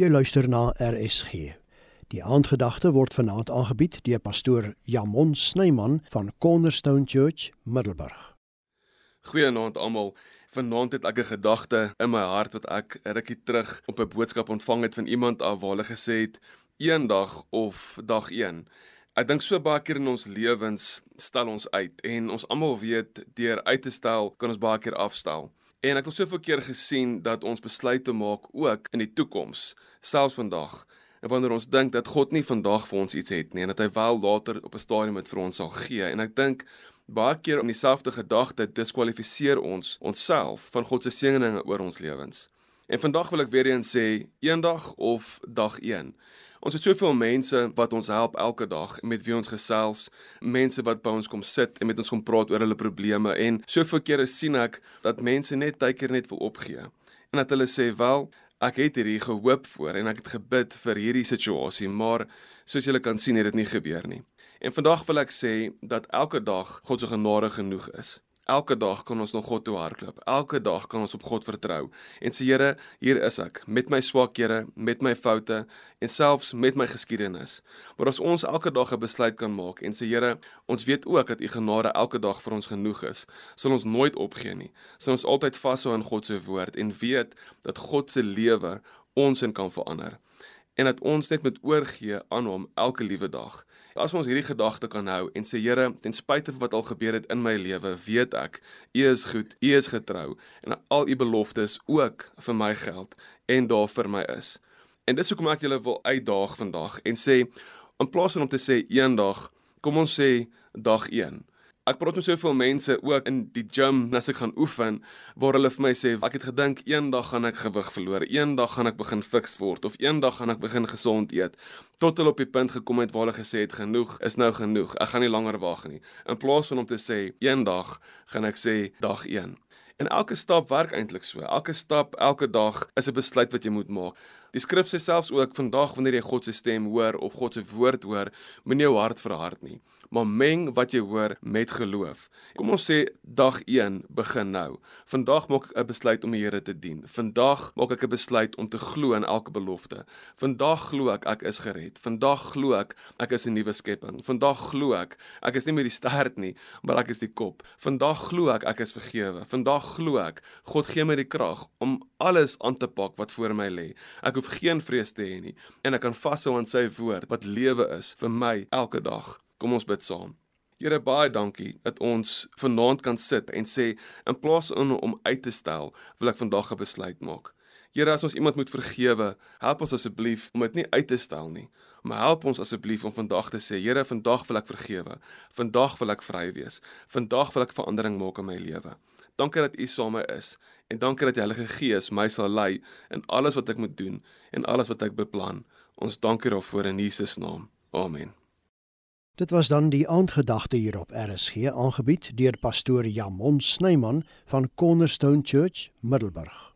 Jy luister na RSG. Die aandgedagte word vanaand aangebied deur pastoor Jamon Snyman van Cornerstone Church, Middelburg. Goeienaand almal. Vanaand het ek 'n gedagte in my hart wat ek rukkie terug op 'n boodskap ontvang het van iemand af waar hulle gesê het eendag of dag 1. Ek dink so baie keer in ons lewens stel ons uit en ons almal weet deur uit te stel kan ons baie keer afstel. En ek het soveel keer gesien dat ons besluite maak ook in die toekoms, selfs vandag. En wanneer ons dink dat God nie vandag vir ons iets het nie en dat hy wel later op 'n stadium dit vir ons sal gee. En ek dink baie keer om dieselfde gedagte diskwalifiseer ons onsself van God se seëninge oor ons lewens. En vandag wil ek weer eens sê, eendag of dag 1. Ons het soveel mense wat ons help elke dag met wie ons gesels, mense wat by ons kom sit en met ons kom praat oor hulle probleme en soveel kere sien ek dat mense net tydker net wil opgee en dat hulle sê wel ek het hierdie gehoop voor en ek het gebid vir hierdie situasie maar soos julle kan sien het dit nie gebeur nie. En vandag wil ek sê dat elke dag God se genade genoeg is. Elke dag kan ons na God toe hardloop. Elke dag kan ons op God vertrou. En sê Here, hier is ek met my swakhede, met my foute en selfs met my geskiedenis. Maar as ons elke dag 'n besluit kan maak en sê Here, ons weet ook dat u genade elke dag vir ons genoeg is, sal ons nooit opgee nie. Sal ons altyd vashou aan God se woord en weet dat God se lewe ons in kan verander en dat ons net moet oorgee aan hom elke liewe dag. As ons hierdie gedagte kan hou en sê Here, ten spyte van wat al gebeur het in my lewe, weet ek U is goed, U is getrou en al U beloftes ook vir my geld en daar vir my is. En dis hoekom ek julle wil uitdaag vandag en sê in plaas van om te sê eendag, kom ons sê dag 1. Ek praat met soveel mense ook in die gym as ek gaan oefen waar hulle vir my sê ek het gedink eendag gaan ek gewig verloor, eendag gaan ek begin fiks word of eendag gaan ek begin gesond eet tot hulle op die punt gekom het waar hulle gesê het genoeg is nou genoeg. Ek gaan nie langer wag nie. In plaas van om te sê eendag gaan ek sê dag 1. En elke stap werk eintlik so. Elke stap, elke dag is 'n besluit wat jy moet maak. Die skrif sê selfs ook vandag wanneer jy God se stem hoor of God se woord hoor, moenie jou hart verhard nie, maar meng wat jy hoor met geloof. Kom ons sê dag 1 begin nou. Vandag maak ek 'n besluit om die Here te dien. Vandag maak ek 'n besluit om te glo in elke belofte. Vandag glo ek ek is gered. Vandag glo ek ek is 'n nuwe skepping. Vandag glo ek ek is nie meer die stert nie, maar ek is die kop. Vandag glo ek ek is vergewe. Vandag glo ek God gee my die krag om alles aan te pak wat voor my lê. Ek hoef geen vrees te hê nie en ek kan vashou aan sy woord wat lewe is vir my elke dag. Kom ons bid saam. Here baie dankie dat ons vanaand kan sit en sê in plaas van om uit te stel, wil ek vandag 'n besluit maak. Here as ons iemand moet vergewe, help ons asseblief om dit nie uit te stel nie, maar help ons asseblief om vandag te sê, Here, vandag wil ek vergewe. Vandag wil ek vry wees. Vandag wil ek verandering maak in my lewe. Dankie dat U saam met my is en dankie dat die Heilige Gees my sal lei in alles wat ek moet doen en alles wat ek beplan. Ons dankie daarvoor in Jesus naam. Amen. Dit was dan die aandgedagte hier op RSG aangebied deur pastoor Jamon Snyman van Cornerstone Church, Middelburg.